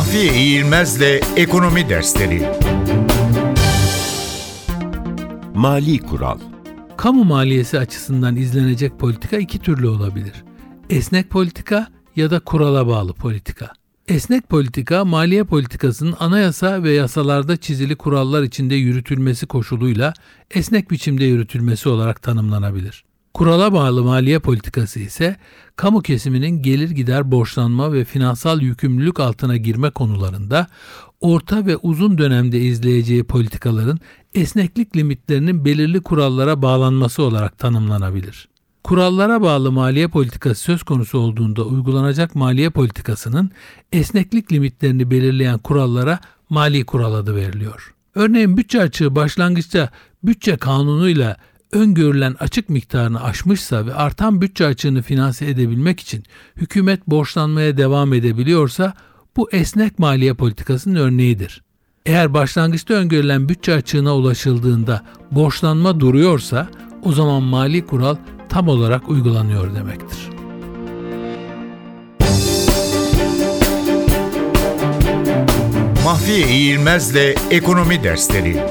Mahfiye İğilmez'le Ekonomi Dersleri Mali kural Kamu maliyesi açısından izlenecek politika iki türlü olabilir. Esnek politika ya da kurala bağlı politika. Esnek politika, maliye politikasının anayasa ve yasalarda çizili kurallar içinde yürütülmesi koşuluyla esnek biçimde yürütülmesi olarak tanımlanabilir. Kurala bağlı maliye politikası ise kamu kesiminin gelir gider borçlanma ve finansal yükümlülük altına girme konularında orta ve uzun dönemde izleyeceği politikaların esneklik limitlerinin belirli kurallara bağlanması olarak tanımlanabilir. Kurallara bağlı maliye politikası söz konusu olduğunda uygulanacak maliye politikasının esneklik limitlerini belirleyen kurallara mali kural adı veriliyor. Örneğin bütçe açığı başlangıçta bütçe kanunuyla öngörülen açık miktarını aşmışsa ve artan bütçe açığını finanse edebilmek için hükümet borçlanmaya devam edebiliyorsa bu esnek maliye politikasının örneğidir. Eğer başlangıçta öngörülen bütçe açığına ulaşıldığında borçlanma duruyorsa o zaman mali kural tam olarak uygulanıyor demektir. Mahfiye İğilmez'le Ekonomi Dersleri